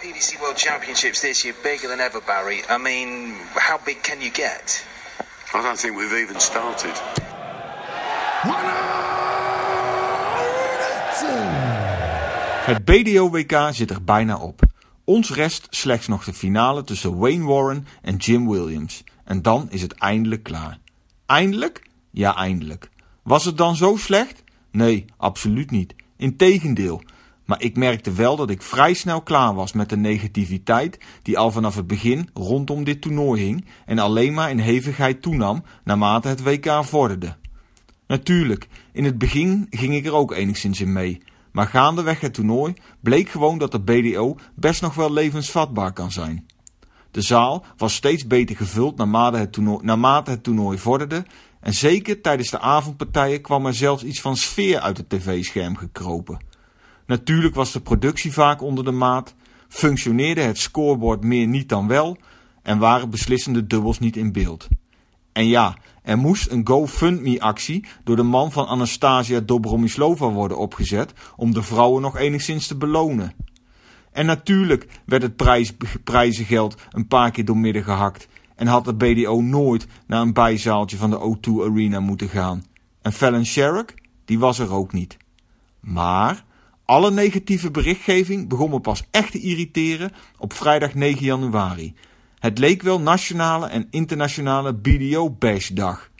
PDC World Championships this year bigger than ever, Barry. I mean, how big can you get? I don't think we've even started. Het BDO-WK zit er bijna op. Ons rest slechts nog de finale tussen Wayne Warren en Jim Williams. En dan is het eindelijk klaar. Eindelijk? Ja, eindelijk. Was het dan zo slecht? Nee, absoluut niet. Integendeel. Maar ik merkte wel dat ik vrij snel klaar was met de negativiteit die al vanaf het begin rondom dit toernooi hing en alleen maar in hevigheid toenam naarmate het WK vorderde. Natuurlijk, in het begin ging ik er ook enigszins in mee. Maar gaandeweg het toernooi bleek gewoon dat de BDO best nog wel levensvatbaar kan zijn. De zaal was steeds beter gevuld naarmate het toernooi, naarmate het toernooi vorderde en zeker tijdens de avondpartijen kwam er zelfs iets van sfeer uit het tv-scherm gekropen. Natuurlijk was de productie vaak onder de maat, functioneerde het scorebord meer niet dan wel en waren beslissende dubbels niet in beeld. En ja, er moest een GoFundMe-actie door de man van Anastasia Dobromislova worden opgezet om de vrouwen nog enigszins te belonen. En natuurlijk werd het prijs, prijzengeld een paar keer doormidden gehakt en had de BDO nooit naar een bijzaaltje van de O2 Arena moeten gaan. En Fallon Sherrock, die was er ook niet. Maar alle negatieve berichtgeving begon me pas echt te irriteren op vrijdag 9 januari. Het leek wel nationale en internationale BDO-bash-dag.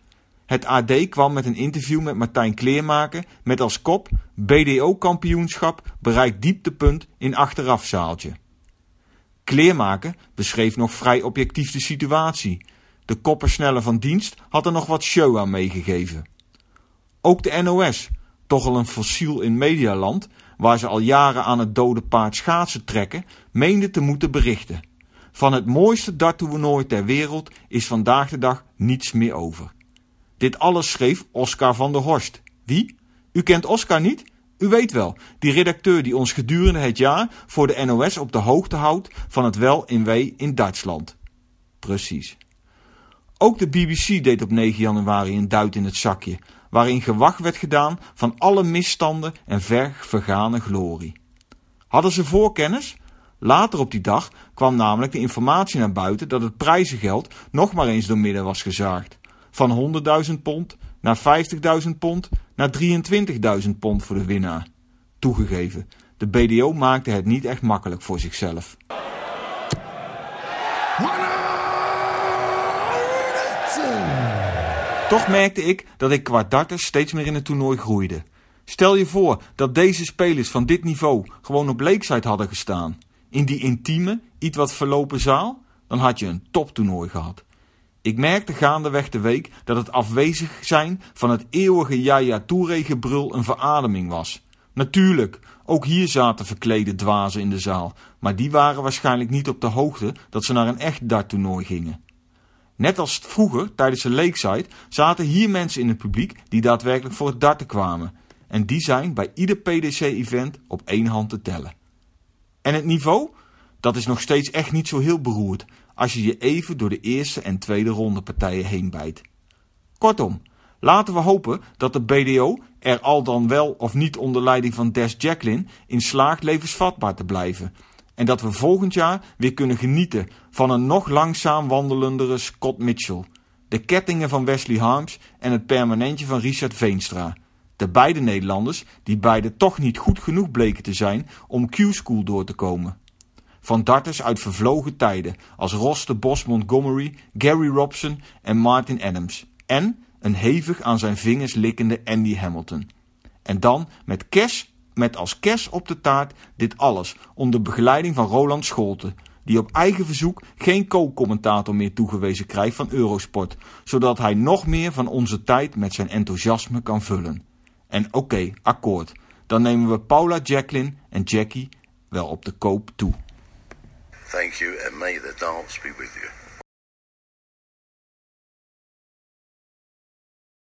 Het AD kwam met een interview met Martijn Kleermaker met als kop BDO-kampioenschap bereikt dieptepunt in achterafzaaltje. Kleermaker beschreef nog vrij objectief de situatie. De koppersnelle van dienst had er nog wat show aan meegegeven. Ook de NOS, toch al een fossiel in medialand, waar ze al jaren aan het dode paard schaatsen trekken, meende te moeten berichten. Van het mooiste darttoernooi ter wereld is vandaag de dag niets meer over. Dit alles schreef Oscar van der Horst. Wie? U kent Oscar niet? U weet wel, die redacteur die ons gedurende het jaar voor de NOS op de hoogte houdt van het wel in wee in Duitsland. Precies. Ook de BBC deed op 9 januari een duit in het zakje, waarin gewacht werd gedaan van alle misstanden en ver vergane glorie. Hadden ze voorkennis? Later op die dag kwam namelijk de informatie naar buiten dat het prijzengeld nog maar eens door midden was gezaagd. Van 100.000 pond naar 50.000 pond naar 23.000 pond voor de winnaar. Toegegeven, de BDO maakte het niet echt makkelijk voor zichzelf. Toch merkte ik dat ik qua darters steeds meer in het toernooi groeide. Stel je voor dat deze spelers van dit niveau gewoon op Lakeside hadden gestaan. In die intieme, iets wat verlopen zaal, dan had je een toptoernooi gehad. Ik merkte gaandeweg de week dat het afwezig zijn van het eeuwige Yaya Touré gebrul een verademing was. Natuurlijk, ook hier zaten verklede dwazen in de zaal, maar die waren waarschijnlijk niet op de hoogte dat ze naar een echt darttoernooi gingen. Net als vroeger tijdens de Lakeside zaten hier mensen in het publiek die daadwerkelijk voor het darten kwamen. En die zijn bij ieder PDC-event op één hand te tellen. En het niveau? Dat is nog steeds echt niet zo heel beroerd als je je even door de eerste en tweede ronde partijen heen bijt. Kortom, laten we hopen dat de BDO er al dan wel of niet onder leiding van Des Jacqueline in slaagt levensvatbaar te blijven. En dat we volgend jaar weer kunnen genieten van een nog langzaam wandelendere Scott Mitchell, de kettingen van Wesley Harms en het permanentje van Richard Veenstra. De beide Nederlanders die beide toch niet goed genoeg bleken te zijn om Q-School door te komen. Van darters uit vervlogen tijden als Ross de Bos Montgomery, Gary Robson en Martin Adams. En een hevig aan zijn vingers likkende Andy Hamilton. En dan met kers, met als kers op de taart dit alles onder begeleiding van Roland Scholten, die op eigen verzoek geen co-commentator meer toegewezen krijgt van Eurosport, zodat hij nog meer van onze tijd met zijn enthousiasme kan vullen. En oké, akkoord, dan nemen we Paula Jacqueline en Jackie wel op de koop toe. Thank you and may the dance be with you.